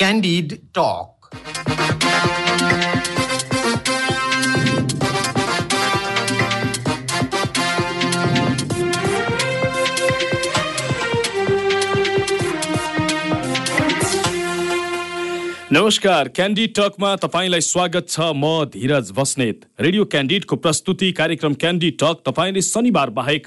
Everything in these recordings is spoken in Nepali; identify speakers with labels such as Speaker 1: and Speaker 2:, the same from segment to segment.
Speaker 1: Candid Talk.
Speaker 2: नमस्कार क्यान्डिड टकमा तपाईँलाई स्वागत छ म धीरज बस्नेत रेडियो क्यान्डिडको प्रस्तुति कार्यक्रम क्यान्डिड टक तपाईँले शनिबार बाहेक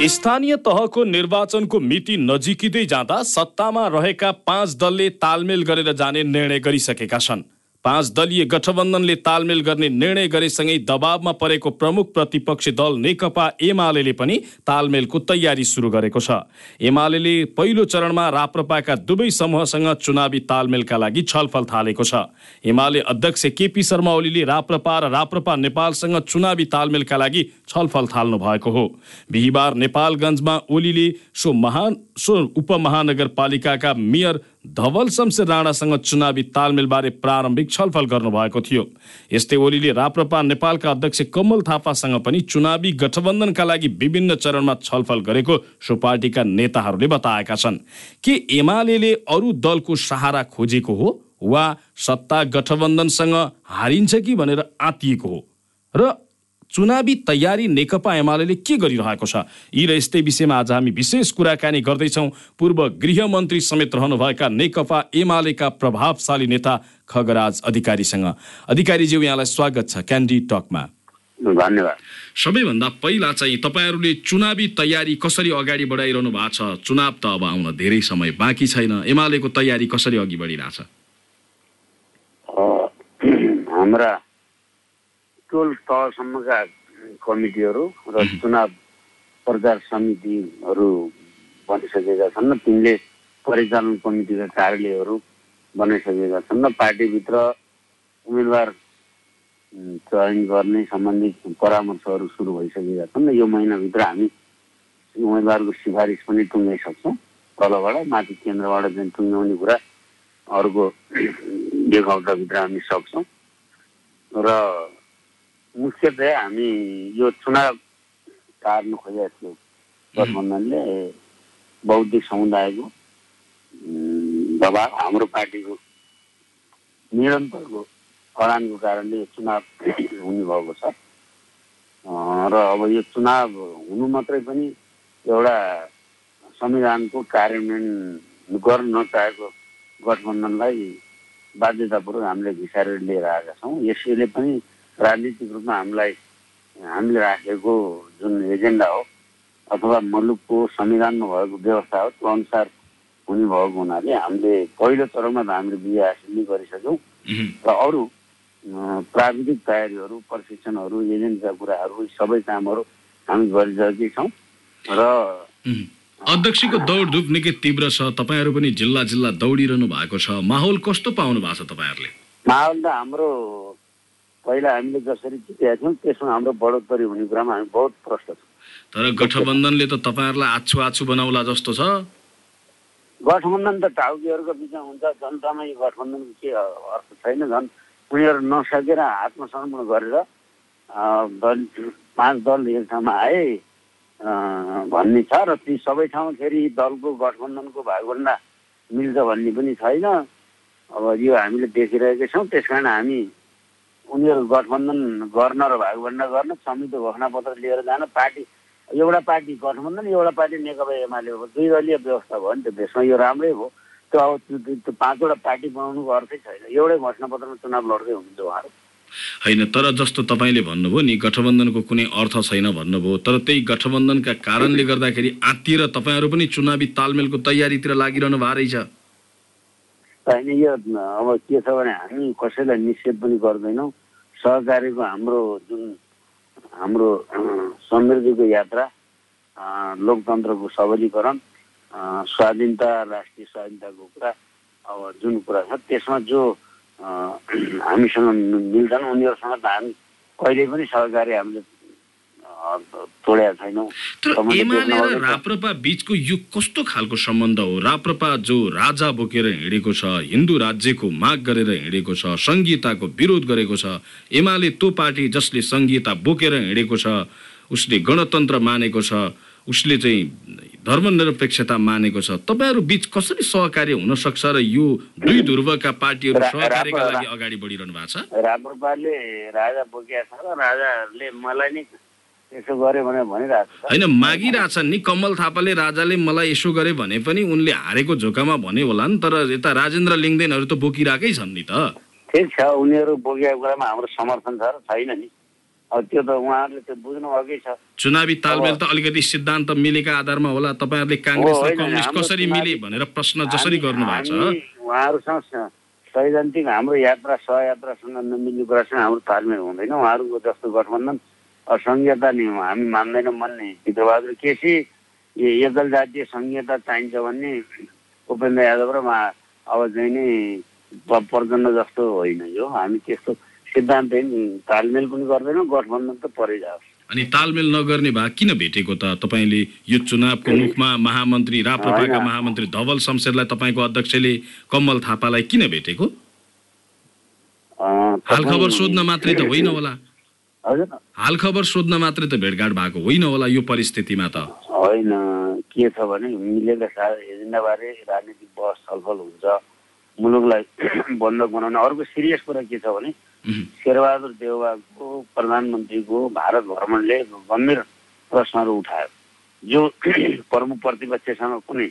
Speaker 2: स्थानीय तहको निर्वाचनको मिति नजिकिँदै जाँदा सत्तामा रहेका पाँच दलले तालमेल गरेर जाने निर्णय गरिसकेका छन्। पाँच दलीय गठबन्धनले तालमेल गर्ने निर्णय गरेसँगै दबावमा परेको प्रमुख प्रतिपक्षी दल नेकपा एमाले पनि तालमेलको तयारी सुरु गरेको छ। एमाले पहिलो चरणमा राप्रपाका दुवै समूहसँग चुनावी तालमेलका लागि छलफल थालेको छ। एमाले अध्यक्ष केपी शर्मा ओलीले राप्रपा र राप्रपा नेपालसँग चुनावी तालमेलका लागि छलफल थाल्नु भएको हो। बिहिबार नेपालगञ्जमा ओलीले सो महान सो उपमहानगरपालिकाका मेयर धवल शमशेर राणासँग चुनावी तालमेलबारे प्रारम्भिक छलफल गर्नुभएको थियो। यस्तै ओलीले राप्रपा नेपालका अध्यक्ष कमल थापासँग पनि चुनावी गठबन्धनका लागि विभिन्न चरणमा छलफल गरेको सो पार्टीका नेताहरूले बताएका छन्। के एमाले अरू दलको सहारा खोजेको हो वा सत्ता गठबन्धनसँग हारिन्छ कि भनेर आतिएको हो? र चुनावी तयारी नेकपा एमाले के गरिरहेको छ? यी र यस्तै विषयमा आज हामी विशेष कुराकानी गर्दैछौँ। पूर्व गृहमन्त्री समेत रहनुभएका नेकपा एमालेका प्रभावशाली नेता खगराज अधिकारीसँग। अधिकारीज्यू यहाँलाई स्वागत छ क्यान्डी टकमा।
Speaker 3: धन्यवाद।
Speaker 2: सबैभन्दा पहिला चाहिँ तपाईँहरूले चुनावी तयारी कसरी अगाडि बढाइरहनु भएको छ? चुनाव त अब आउन धेरै समय बाँकी छैन। एमालेको तयारी कसरी अघि बढिरहेछ?
Speaker 3: हाम्रा टोल तहसम्मका कमिटीहरू र चुनाव प्रचार समितिहरू बनिसकेका छन् र तिनले परिचालन कमिटीका कार्यालयहरू बनाइसकेका छन् र पार्टीभित्र उम्मेदवार चयन गर्ने सम्बन्धित परामर्शहरू सुरु भइसकेका छन् र यो महिनाभित्र हामी उम्मेदवारको सिफारिस पनि टुङ्गाइसक्छौँ तलबाट माथि केन्द्रबाट चाहिँ टुङ्ग्याउने कुरा अर्को एक हप्ताभित्र हामी सक्छौँ। र मुख्यतया हामी यो चुनाव टार्नु खोजेका थियौँ गठबन्धनले बौद्धिक समुदायको दबाब हाम्रो पार्टीको निरन्तरको अडानको कारणले यो चुनाव हुने भएको छ र अब यो चुनाव हुनु मात्रै पनि एउटा संविधानको कार्यान्वयन गर्न नचाहेको गठबन्धनलाई बाध्यतापूर्वक हामीले घिसारेर लिएर आएका छौँ यसैले पनि राजनीतिक रूपमा हामीलाई हामीले राखेको जुन एजेन्डा हो अथवा मुलुकको संविधानमा भएको व्यवस्था हो त्यो अनुसार हुने भएको हुनाले हामीले पहिलो चरणमा त हामीले विजय हासिल नै गरिसक्यौँ। र अरू प्राविधिक तयारीहरू प्रशिक्षणहरू एजेन्टका कुराहरू सबै कामहरू हामी गरिसकेकै छौँ। र
Speaker 2: अध्यक्षको दौडधुप निकै तीव्र छ। तपाईँहरू पनि जिल्ला जिल्ला दौडिरहनु भएको छ। माहौल कस्तो पाउनु भएको छ तपाईँहरूले?
Speaker 3: माहौल त हाम्रो पहिला हामीले जसरी जितेका थियौँ त्यसमा हाम्रो बढोत्तरी हुने कुरामा हामी बहुत प्रष्ट छौँ।
Speaker 2: तर गठबन्धनले त तपाईँहरूलाई आछु आछु बनाउला जस्तो छ?
Speaker 3: गठबन्धन त टाउकीहरूको बिचमा हुन्छ जनतामा यो गठबन्धनको के अर्थ छैन झन्। उनीहरू नसकेर आत्मसमर्पण गरेर दल पाँच दल एक ठाउँमा आए भन्ने छ र ती सबै ठाउँमा फेरि दलको गठबन्धनको भागभन्दा मिल्छ भन्ने पनि छैन। अब यो हामीले देखिरहेकै छौँ त्यस कारण हामी उनीहरू गठबन्धन गर्न र भागभन्डा गर्न संयुक्त घोषणापत्र लिएर जान पार्टी एउटा पार्टी गठबन्धन एउटा पार्टी नेकपा एमाले दुई दलीय व्यवस्था भयो नि त देशमा यो राम्रै हो। त्यो अब त्यो पाँचवटा पार्टी बनाउनुको अर्थै छैन। एउटै घोषणापत्रमा चुनाव लड्दै हुनुहुन्छ उहाँहरू।
Speaker 2: होइन तर जस्तो तपाईँले भन्नुभयो नि गठबन्धनको कुनै अर्थ छैन भन्नुभयो तर त्यही गठबन्धनका कारणले गर्दाखेरि आत्तिएर तपाईँहरू पनि चुनावी तालमेलको तयारीतिर लागिरहनु भएको रहेछ
Speaker 3: होइन यो अब के छ भने हामी कसैलाई निषेध पनि गर्दैनौँ। सहकारीको हाम्रो जुन हाम्रो समृद्धिको यात्रा लोकतन्त्रको सबलीकरण स्वाधीनता राष्ट्रिय स्वाधीनताको कुरा अब जुन कुरा छ त्यसमा जो हामीसँग मिल्छन् उनीहरूसँग त हामी कहिले पनि सहकारी हामीले तोडेका छैनौँ।
Speaker 2: एमाले। राप्रपा बीचको यो कस्तो खालको सम्बन्ध हो? राप्रपा जो राजा बोकेर हिँडेको छ हिन्दू राज्यको माग गरेर हिँडेको छ संहिताको विरोध गरेको छ एमाले त्यो पार्टी जसले संहिता बोकेर हिँडेको छ उसले गणतन्त्र मानेको छ उसले चाहिँ धर्मनिरपेक्षता मानेको छ तपाईँहरू बीच कसरी सहकार्य हुन सक्छ र यो दुई ध्रुवका पार्टीहरू सहकार्यका लागि अगाडि बढिरहनु भएको छ?
Speaker 3: राप्रपाले राजा बोकेका छ र राजाले मलाई नि यसो गर्यो भनेर भनिरहेको छ।
Speaker 2: होइन मागिरहेछन् नि। कमल थापाले राजाले मलाई यसो गरे भने पनि उनले हारेको झोकामा भने होला नि तर यता राजेन्द्र लिङ्गदेनहरू त बोकिरहेकै छन् नि त।
Speaker 3: ठिक छ उनीहरू बोकेको कुरामा हाम्रो समर्थन छ र छैन नि। अब त्यो त उहाँहरूले त्यो बुझ्नु अघि छ।
Speaker 2: चुनावी तालमेल त अलिकति सिद्धान्त मिलेका आधारमा होला। तपाईँहरूले काङ्ग्रेस र कम्युनिस्ट कसरी मिले भनेर प्रश्न जसरी
Speaker 3: हामी-
Speaker 2: गर्नु भएको छ
Speaker 3: उहाँहरूसँग सैद्धान्तिक हाम्रो यात्रा सहयात्रासँग नमिल्ने कुरासँग हाम्रो तालमेल हुँदैन। उहाँहरूको जस्तो गठबन्धन असङ्घीयता नि हामी मान्दैनौँ भन्ने भित्रबहादुर केसी? एकल जातीय सङ्घीयता चाहिन्छ भन्ने उपेन्द्र यादव र अब चाहिँ नि प्रचण्ड जस्तो होइन यो हामी त्यस्तो सिद्धान्त तालमेल पनि गर्दैनौँ गठबन्धन त परै जाओस्
Speaker 2: अनि तालमेल नगर्ने भए किन भेटेको त? तपाईँले यो चुनावको मुखमा महामन्त्री राप्रपाका। महामन्त्री धवल शमशेरलाई तपाईँको अध्यक्षले कमल थापालाई किन भेटेको? हाल खबर सोध्न मात्रै त होइन होला। हाल खबर सोध्न मात्रै त भेटघाट भएको होइन होला यो परिस्थितिमा त।
Speaker 3: होइन के छ भने मिलेका साथ एजेन्डाबारे राजनीतिक बहस छलफल हुन्छ। मुलुकलाई बन्धक बनाउने अर्को सिरियस कुरा के छ भने। शेरबहादुर देउवाको प्रधानमन्त्रीको भारत भ्रमणले गम्भीर प्रश्नहरू उठायो। जो प्रमुख प्रतिपक्षसँग कुनै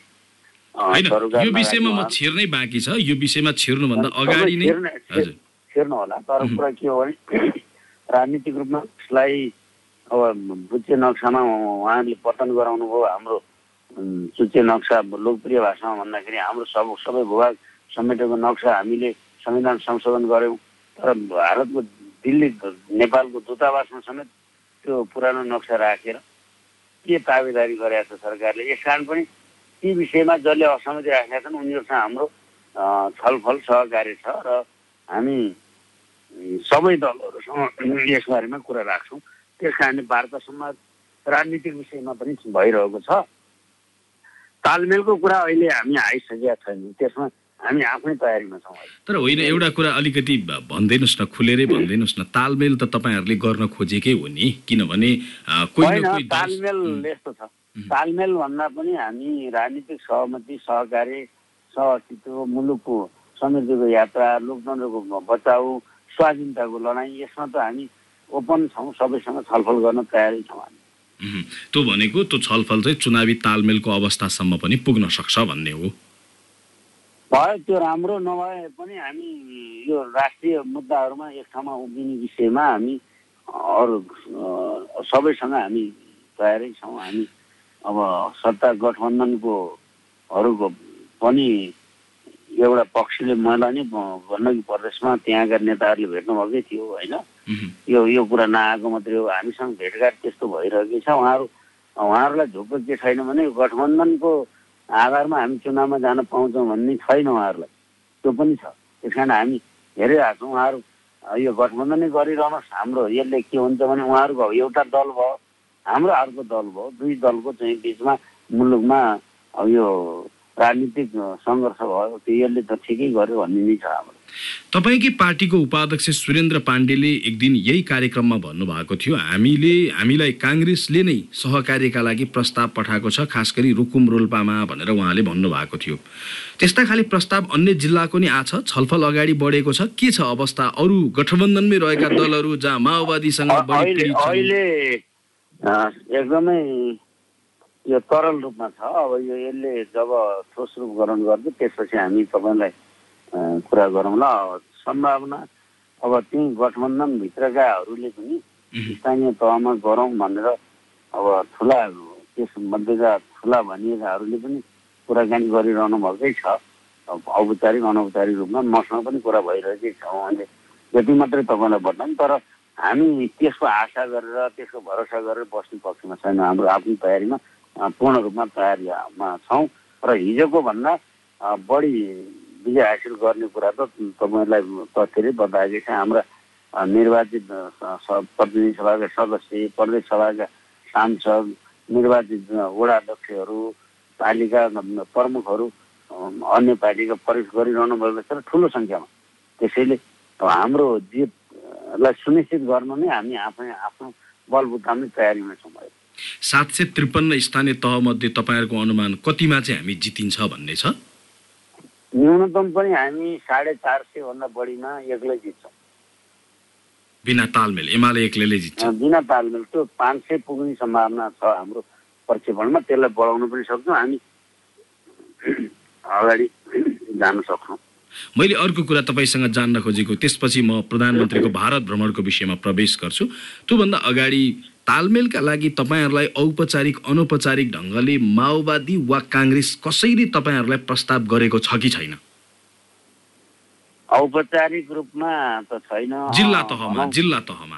Speaker 2: यो विषयमा म छिर्नै बाँकी छ। यो विषयमा छिर्नुभन्दा अगाडि नै
Speaker 3: छिर्नु होला। तर कुरा के हो भने राजनीतिक रूपमा यसलाई अब बुच्चे नक्सामा उहाँले पतन गराउनु भयो हाम्रो चुच्चे नक्सा लोकप्रिय भाषामा भन्दाखेरि हाम्रो सब सबै भूभाग समेटेको नक्सा हामीले संविधान संशोधन गऱ्यौँ। तर भारतको दिल्ली नेपालको दूतावासमा समेत त्यो पुरानो नक्सा राखेर के ताबेदारी गरेका छ सरकारले यस कारण पनि ती विषयमा जसले असहमति राखेका छन् उनीहरूसँग हाम्रो छलफल सहकार्य छ र हामी सबै दलहरूसँग यसबारेमा कुरा राख्छौँ। त्यस कारणले वार्ता समाज राजनीतिक विषयमा पनि भइरहेको छ। तालमेलको कुरा अहिले हामी आइसकेका छैनौँ। त्यसमा हामी आफ्नै तयारीमा छौँ।
Speaker 2: तर होइन एउटा कुरा अलिकति भनिदिनुहोस् न खुलेरै भनिदिनुहोस् न तालमेल त तपाईँहरूले गर्न खोजेकै हो नि? किनभने
Speaker 3: तालमेल यस्तो छ। तालमेल भन्दा पनि हामी राजनीतिक सहमति सहकारी सहअस्तित्व मुलुकको समृद्धिको यात्रा लोकतन्त्रको बचाउ स्वाधीनताको लडाइँ यसमा त हामी ओपन छौँ सबैसँग छलफल गर्न तयारी छौँ हामी।
Speaker 2: त्यो भनेको त्यो छलफल चाहिँ चुनावी तालमेलको अवस्थासम्म पनि पुग्न सक्छ भन्ने हो।
Speaker 3: भयो त्यो राम्रो नभए पनि हामी यो राष्ट्रिय मुद्दाहरूमा एक ठाउँमा उभिने विषयमा हामी अरू सबैसँग हामी तयारै छौँ। हामी अब सत्ता गठबन्धनको हरूको पनि एउटा पक्षले मलाई नै गण्डकी प्रदेशमा त्यहाँका नेताहरूले भेट्नुभएकै थियो होइन। यो यो कुरा नआएको मात्रै हो हामीसँग भेटघाट त्यस्तो भइरहेकै छ। उहाँहरू उहाँहरूलाई झुक्क के छैन भने गठबन्धनको आधारमा हामी चुनावमा जान पाउँछौँ भन्ने छैन उहाँहरूलाई। त्यो पनि छ। त्यस कारण हामी हेरिरहेको छौँ उहाँहरू यो गठबन्धनै गरिरहनुहोस् हाम्रो यसले के हुन्छ भने उहाँहरूको एउटा दल भयो हाम्रो अर्को दल भयो। दुई दलको चाहिँ बिचमा मुलुकमा अब यो राजनीतिक सङ्घर्ष भयो त्यो यसले त ठिकै गर्यो भन्ने नै छ हाम्रो।
Speaker 2: तपाईँकै पार्टीको उपाध्यक्ष सुरेन्द्र पाण्डेले एक दिन यही कार्यक्रममा भन्नुभएको थियो। हामीले हामीलाई काङ्ग्रेसले नै सहकार्यका लागि प्रस्ताव पठाएको छ खास गरी रुकुम रोल्पामा भनेर उहाँले भन्नुभएको थियो। त्यस्ता खाले प्रस्ताव अन्य जिल्लाको नि आछ छलफल अगाडि बढेको छ। के छ अवस्था? अरू गठबन्धनमै रहेका दलहरू जहाँ माओवादीसँग
Speaker 3: एकदमै यो तरल रूपमा छ। अब यो यसले जब ठोस रूप ग्रहण गर्छ त्यसपछि हामी तपाईँलाई कुरा गरौँला सम्भावना अब त्यही गठबन्धनभित्रकाहरूले पनि। स्थानीय तहमा गरौँ भनेर अब ठुला त्यसमध्येका ठुला भनिएकाहरूले पनि कुराकानी गरिरहनु भएकै छ। औपचारिक अनौपचारिक रूपमा मसँग पनि कुरा भइरहेकै छ। उहाँले यति मात्रै तपाईँलाई बताउँ तर हामी त्यसको आशा गरेर त्यसको भरोसा गरेर बस्ने पक्षमा छैन। हाम्रो आफ्नो तयारीमा पूर्ण रूपमा तयारीमा छौँ। र हिजोको भन्दा बढी विजय हासिल गर्ने कुरा त तपाईँलाई तथ्यले बताएकै छ। हाम्रा निर्वाचित प्रतिनिधि सभाका सदस्य प्रदेश सभाका सांसद निर्वाचित वडा अध्यक्षहरू पालिका प्रमुखहरू अन्य पार्टीका प्रवेश गरिरहनु भएको छ ठुलो सङ्ख्यामा। त्यसैले हाम्रो जितलाई सुनिश्चित गर्न नै हामी आफै आफ्नो बलबुतामै तयारीमा छौँ अहिले।
Speaker 2: सात सय त्रिपन्न स्थानीय तहमध्ये तपाईँहरूको अनुमान कतिमा चाहिँ हामी जितिन्छ भन्ने छ?
Speaker 3: न्यूनतम पनि हामी साढे चार सयभन्दा बढीमा एक्लै जित्छौँ।
Speaker 2: बिना तालमेल एमाले एक्लैले जित्छ।
Speaker 3: बिना तालमेल त्यो पाँच सय पुग्ने सम्भावना छ हाम्रो प्रक्षेपणमा त्यसलाई बढाउन पनि सक्छौँ हामी अगाडि जान सक्छौँ।
Speaker 2: मैले अर्को कुरा तपाईँसँग जान्न खोजेको त्यसपछि म प्रधानमन्त्रीको भारत भ्रमणको विषयमा प्रवेश गर्छु। त्योभन्दा अगाडि तालमेलका लागि तपाईँहरूलाई औपचारिक अनौपचारिक ढङ्गले माओवादी वा काङ्ग्रेस कसैले तपाईँहरूलाई प्रस्ताव गरेको छ कि छैन?
Speaker 3: औपचारिक रूपमा त छैन।
Speaker 2: जिल्ला तहमा जिल्ला तहमा।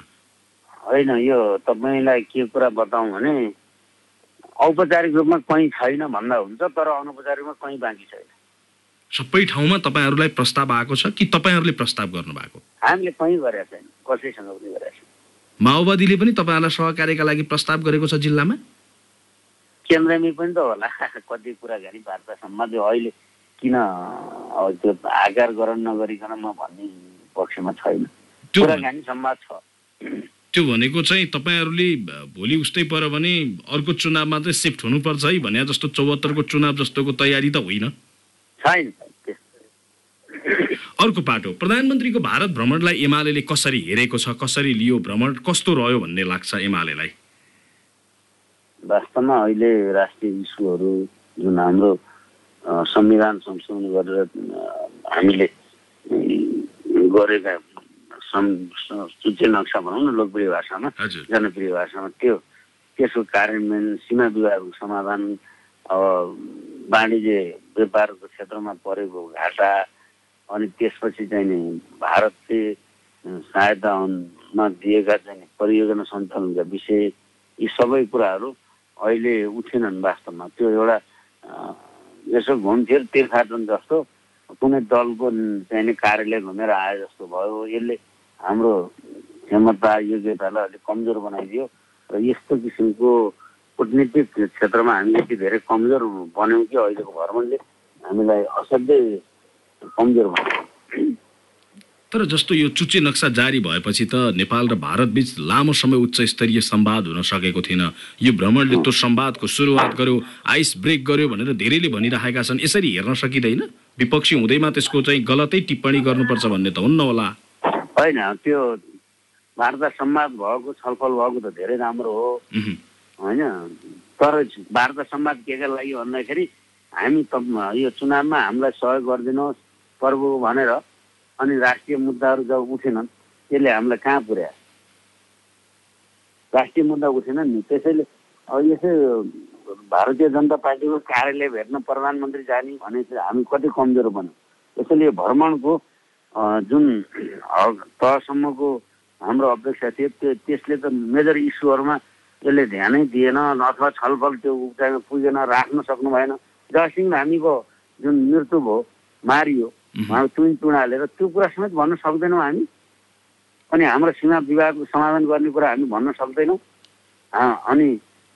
Speaker 3: होइन यो तपाईँलाई के कुरा बताउँ भने औपचारिक रूपमा कहीँ छैन भन्दा हुन्छ तर अनौपचारिकमा कहीँ बाँकी छैन।
Speaker 2: सबै ठाउँमा तपाईँहरूलाई प्रस्ताव आएको छ कि तपाईँहरूले प्रस्ताव गर्नुभएको?
Speaker 3: हामीले कहीँ गरेका छैन कसैसँग पनि गरेका छैन।
Speaker 2: माओवादीले पनि तपाईँहरूलाई सहकार्यका लागि प्रस्ताव गरेको छ जिल्लामा?
Speaker 3: केन्द्रमै पनि त होला। कति कुराकानी वार्ता सम्बन्धी अहिले किन अब त्यो आकार ग्रहण नगरिकन म भन्ने पक्षमा छैन।
Speaker 2: त्यो
Speaker 3: कुराकानी छ।
Speaker 2: त्यो भनेको चाहिँ तपाईँहरूले भोलि उस्तै पऱ्यो भने अर्को चुनावमा चाहिँ सिफ्ट हुनुपर्छ है भने जस्तो चौहत्तरको चुनाव जस्तोको तयारी त होइन।
Speaker 3: छैन
Speaker 2: अर्को पाटो प्रधानमन्त्रीको भारत भ्रमणलाई एमाले कसरी हेरेको छ कसरी लियो भ्रमण कस्तो रह्यो भन्ने लाग्छ एमालेलाई?
Speaker 3: वास्तवमा अहिले राष्ट्रिय इस्युहरू जुन हाम्रो संविधान संशोधन गरेर हामीले गरेका सं- स- सूची नक्सा भनौँ न लोकप्रिय भाषामा जनप्रिय भाषामा त्यो त्यसको कार्यान्वयन सीमा विवादको समाधान अब वाणिज्य व्यापारको क्षेत्रमा परेको घाटा अनि त्यसपछि चाहिँ नि भारतले सहायतामा दिएका चाहिँ परियोजना सञ्चालनका विषय यी सबै कुराहरू अहिले उठेनन् वास्तवमा। त्यो एउटा यसो घुमफिर तीर्थाटन जस्तो कुनै दलको चाहिँ नि कार्यालय घुमेर आए जस्तो भयो। यसले हाम्रो क्षमता योग्यतालाई अलिक कमजोर बनाइदियो र यस्तो किसिमको कुटनीतिक क्षेत्रमा हामी यति धेरै कमजोर बन्यौँ कि अहिलेको भ्रमणले हामीलाई असाध्यै कमजोर बनायो
Speaker 2: तर जस्तो यो चुच्चे नक्सा जारी भएपछि त नेपाल र भारत बीच लामो समय उच्च स्तरीय संवाद हुन सकेको थिएन। यो भ्रमणले त्यो संवादको सुरुवात गर्यो आइस ब्रेक गर्यो भनेर धेरैले भनिरहेका छन्। यसरी हेर्न सकिँदैन। विपक्षी हुँदैमा त्यसको चाहिँ गलतै टिप्पणी गर्नुपर्छ भन्ने त हुन्न होला।
Speaker 3: होइन त्यो वार्ता संवाद भएको छलफल भएको त धेरै राम्रो हो। होइन तर वार्ता संवाद के का लागि भन्दाखेरि हामी यो चुनावमा हामीलाई सहयोग गरिदिनुहोस्। प्रभु भनेर अनि राष्ट्रिय मुद्दाहरू जब उठेनन् त्यसले हामीलाई कहाँ पुर्यायो राष्ट्रिय मुद्दा उठेनन् नि। त्यसैले अब यसै भारतीय जनता पार्टीको कार्यालय भेट्न प्रधानमन्त्री जाने भने हामी कति कमजोर बन्यौँ? त्यसैले भ्रमणको जुन तहसम्मको हाम्रो अपेक्षा थियो त्यो त्यसले त मेजर इस्युहरूमा त्यसले ध्यानै दिएन अथवा छलफल त्यो उचाइमा पुगेन राख्न सक्नु भएन। जयसिंह हामीको जुन मृत्यु भयो मारियो
Speaker 2: उहुँ।
Speaker 3: उहाँ चुन चुडालेर त्यो कुरा समेत भन्न सक्दैनौँ हामी। अनि हाम्रो सीमा विवादको समाधान गर्ने कुरा हामी भन्न सक्दैनौँ। अनि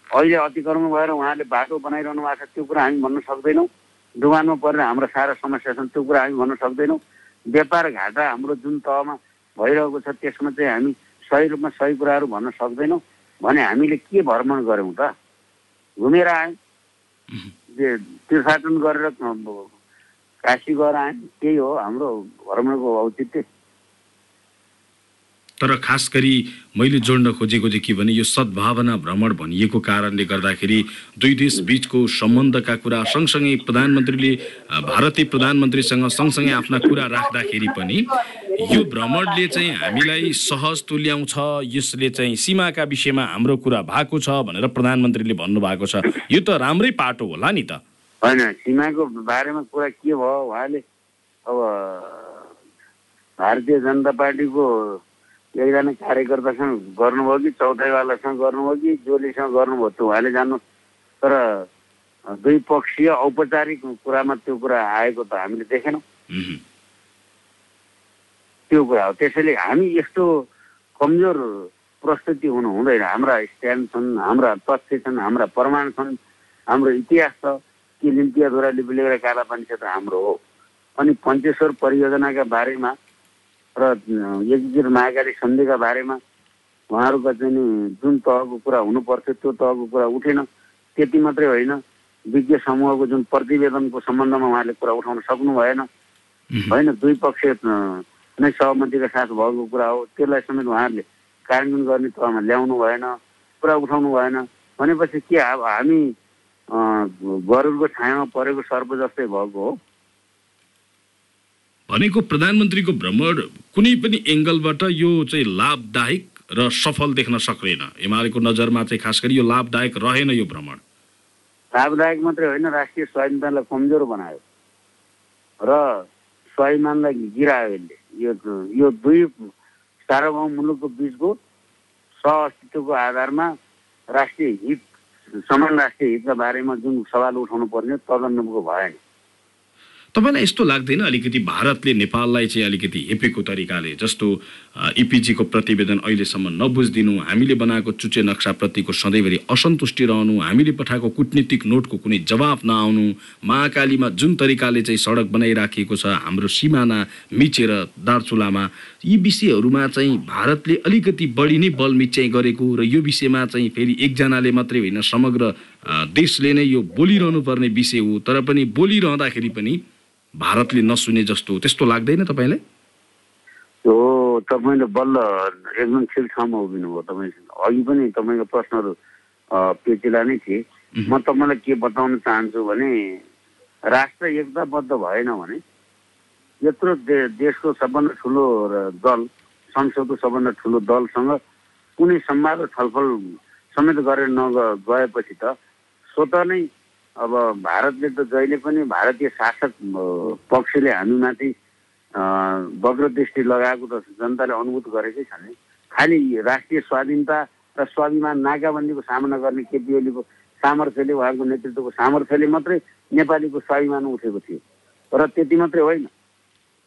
Speaker 3: अहिले अतिक्रमण भएर उहाँले बाटो बनाइरहनु भएको छ त्यो कुरा हामी भन्न सक्दैनौँ। डुबानमा परेर हाम्रो सारा समस्या छन् त्यो कुरा हामी भन्न सक्दैनौँ। व्यापार घाटा हाम्रो जुन तहमा भइरहेको छ त्यसमा चाहिँ हामी सही रूपमा सही कुराहरू भन्न सक्दैनौँ। भने हामीले के भ्रमण गऱ्यौँ त? घुमेर आयौँ। तीर्थाटन गरेर काशी गएर त्यही हो हाम्रो भ्रमणको औचित्य।
Speaker 2: तर खास गरी मैले जोड्न खोजेको चाहिँ के भने यो सद्भावना भ्रमण भनिएको कारणले गर्दाखेरि दुई देश बीचको सम्बन्धका कुरा सँगसँगै प्रधानमन्त्रीले भारतीय प्रधानमन्त्रीसँग सँगसँगै आफ्ना कुरा राख्दाखेरि पनि यो भ्रमणले चाहिँ हामीलाई सहज तुल्याउँछ यसले चाहिँ सीमाका विषयमा हाम्रो कुरा भएको छ भनेर प्रधानमन्त्रीले भन्नुभएको छ। यो त राम्रै पाटो होला नि त।
Speaker 3: होइन सीमाको बारेमा कुरा के भयो उहाँले अब भारतीय जनता पार्टीको एकजना कार्यकर्तासँग गर्नुभयो कि चौथाइवालासँग गर्नुभयो कि जोलीसँग गर्नुभयो त्यो उहाँले जान्नु तर दुई पक्षीय औपचारिक कुरामा त्यो कुरा आएको त हामीले देखेनौँ। त्यो कुरा हो त्यसैले हामी यस्तो कमजोर प्रस्तुति हुनु हुँदैन हाम्रा स्ट्यान्ड छन् हाम्रा तथ्य छन् हाम्रा प्रमाण छन् हाम्रो इतिहास छ कि लिम्पियाद्वारा लिपिलेखेर कालापानी क्षेत्र हाम्रो हो। अनि पञ्चेश्वर परियोजनाका बारेमा र एकीकृत महाकाली सन्धिका बारेमा उहाँहरूका चाहिँ नि जुन तहको कुरा हुनुपर्थ्यो त्यो तहको कुरा उठेन। त्यति मात्रै होइन विज्ञ समूहको जुन प्रतिवेदनको सम्बन्धमा उहाँले कुरा उठाउन सक्नु भएन। होइन दुई पक्ष नै सहमतिका साथ भएको कुरा हो। त्यसलाई समेत उहाँहरूले कार्यान्वयन गर्ने तहमा ल्याउनु भएन कुरा उठाउनु भएन। भनेपछि के अब हामी गरुडको छायामा परेको सर्प जस्तै भएको हो।
Speaker 2: भनेको प्रधानमन्त्रीको भ्रमण कुनै पनि एङ्गलबाट यो चाहिँ लाभदायक र सफल देख्न सक्दैन एमालेको नजरमा चाहिँ खास गरी यो लाभदायक रहेन यो भ्रमण
Speaker 3: लाभदायक मात्रै होइन राष्ट्रिय स्वाधीनतालाई कमजोर बनायो। र स्वाभिमानलाई गिरायो यसले। यो यो दुई सार्वभौम मुलुकको बिचको सह आधारमा राष्ट्रिय हित समान राष्ट्रिय हितका बारेमा जुन सवाल उठाउनु पर्ने तदनुरूपको भएन।
Speaker 2: तपाईँलाई यस्तो लाग्दैन अलिकति भारतले नेपाललाई चाहिँ अलिकति हेपेको तरिकाले जस्तो इपिजीको प्रतिवेदन अहिलेसम्म नबुझिदिनु हामीले बनाएको चुचे नक्साप्रतिको सधैँभरि असन्तुष्टि रहनु हामीले पठाएको कुटनीतिक नोटको कुनै जवाब नआउनु महाकालीमा जुन तरिकाले चाहिँ सडक बनाइराखिएको छ हाम्रो सिमाना मिचेर दार्चुलामा यी विषयहरूमा चाहिँ भारतले अलिकति बढी नै बल मिच्याइ गरेको र यो विषयमा चाहिँ फेरि एकजनाले मात्रै होइन समग्र देशले नै यो बोलिरहनु पर्ने विषय हो। तर पनि बोलिरहँदाखेरि पनि भारतले नसुने जस्तो त्यस्तो लाग्दैन तपाईँलाई?
Speaker 3: हो तपाईँले बल्ल एकदम ठिक ठाउँमा उभिनुभयो तपाईँ अघि पनि तपाईँको प्रश्नहरू पेचिला नै थिए। म तपाईँलाई के बताउन चाहन्छु भने राष्ट्र एकताबद्ध भएन भने यत्रो दे देशको सबभन्दा ठुलो दल संसदको सबभन्दा ठुलो दलसँग कुनै संवाद छलफल समेत गरेर नग गएपछि त स्वत नै अब भारतले त जहिले पनि भारतीय शासक पक्षले हामीमाथि वग्र दृष्टि लगाएको त जनताले अनुभूत गरेकै छ नि। खालि राष्ट्रिय स्वाधीनता र स्वाभिमान नाकाबन्दीको सामना गर्ने केपी ओलीको सामर्थ्यले उहाँको नेतृत्वको सामर्थ्यले मात्रै नेपालीको स्वाभिमान उठेको थियो। र त्यति मात्रै होइन।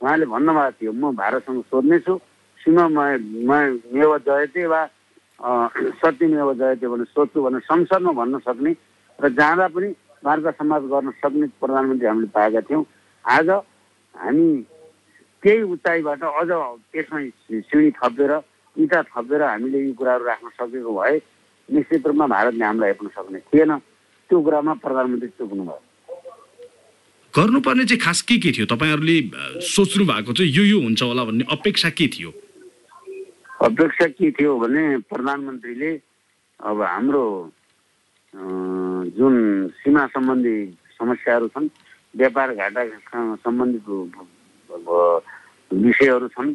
Speaker 3: उहाँले भन्नुभएको थियो म भारतसँग सोध्नेछु सीमा मेव जयते वा सत्यमेव जयते भने सोध्छु भनेर संसदमा भन्न सक्ने। र जाँदा पनि वार्ता समाज गर्न सक्ने प्रधानमन्त्री हामीले पाएका थियौँ। आज हामी केही उचाइबाट अझ त्यसमा सिँढी थपेर इँटा थपेर हामीले यी कुराहरू राख्न सकेको भए निश्चित रूपमा भारतले हामीलाई हेर्न सक्ने थिएन। त्यो कुरामा प्रधानमन्त्री चुक्नु भयो
Speaker 2: गर्नुपर्ने चाहिँ खास के के थियो? तपाईँहरूले सोच्नु भएको चाहिँ यो यो हुन्छ होला भन्ने अपेक्षा के थियो?
Speaker 3: अपेक्षा के थियो भने प्रधानमन्त्रीले अब हाम्रो जुन सीमा सम्बन्धी समस्याहरू छन् व्यापार घाटा सम्बन्धित विषयहरू छन्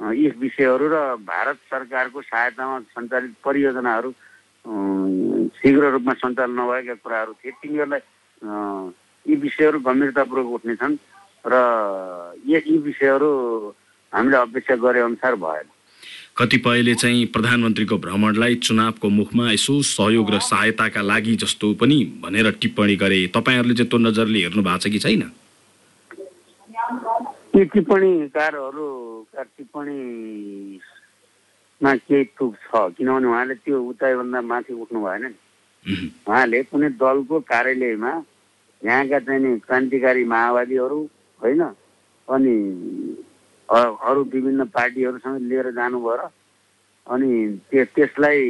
Speaker 3: यी विषयहरू र भारत सरकारको सहायतामा सञ्चालित परियोजनाहरू शीघ्र रूपमा सञ्चालन नभएका कुराहरू थिए तिनीहरूलाई यी विषयहरू गम्भीरतापूर्वक उठ्नेछन् र यी विषयहरू हामीले अपेक्षा गरे अनुसार भएन
Speaker 2: कतिपयले चाहिँ प्रधानमन्त्रीको भ्रमणलाई चुनावको मुखमा यसो सहयोग र सहायताका लागि जस्तो पनि भनेर टिप्पणी गरे। तपाईँहरूले चाहिँ त्यो नजरले हेर्नु भएको छ कि छैन?
Speaker 3: ती टिप्पणीकारहरूका टिप्पणीमा केही तुक छ किनभने उहाँले त्यो उचाइभन्दा माथि उठ्नु भएन नि। उहाँले कुनै दलको कार्यालयमा यहाँका चाहिँ क्रान्तिकारी माओवादीहरू होइन अनि अरू विभिन्न पार्टीहरूसँग लिएर जानुभयो र अनि त्यसलाई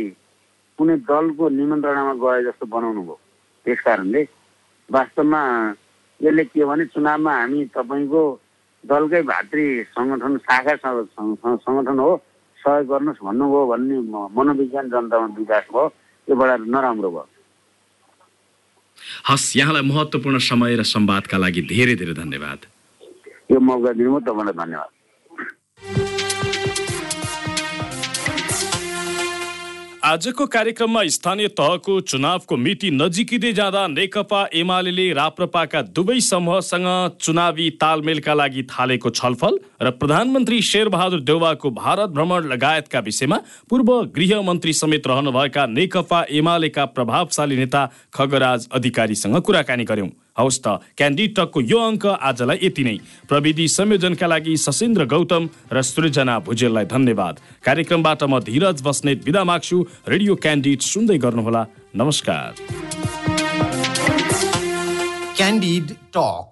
Speaker 3: कुनै दलको निमन्त्रणामा गए जस्तो बनाउनु भयो। त्यस कारणले वास्तवमा यसले के भने चुनावमा हामी तपाईँको दलकै भातृ सङ्गठन शाखा सङ्गठन हो सहयोग गर्नुहोस् भन्नुभयो भन्ने मनोविज्ञान जनतामा विकास भयो। यो बडा नराम्रो भयो।
Speaker 2: हस् यहाँलाई महत्त्वपूर्ण समय र संवादका लागि धेरै धेरै धन्यवाद।
Speaker 3: यो मौका दिनुभयो तपाईँलाई धन्यवाद।
Speaker 2: आजको कार्यक्रममा स्थानीय तहको चुनावको मिति नजिकिँदै जाँदा नेकपा एमाले राप्रपाका दुवै समूहसँग चुनावी तालमेलका लागि थालेको छलफल र प्रधानमन्त्री शेरबहादुर देउवाको भारत भ्रमण लगायतका विषयमा पूर्व गृहमन्त्री समेत रहनुभएका नेकपा एमालेका प्रभावशाली नेता खगराज अधिकारीसँग कुराकानी गर्यौं। हौस् त क्यान्डिड टकको यो अङ्क आजलाई यति नै। प्रविधि संयोजनका लागि सशेन्द्र गौतम र सृजना भुजेललाई धन्यवाद। कार्यक्रमबाट म धीरज बस्नेत विदा माग्छु। रेडियो क्यान्डिड सुन्दै गर्नुहोला। नमस्कार।
Speaker 1: Candid Talk.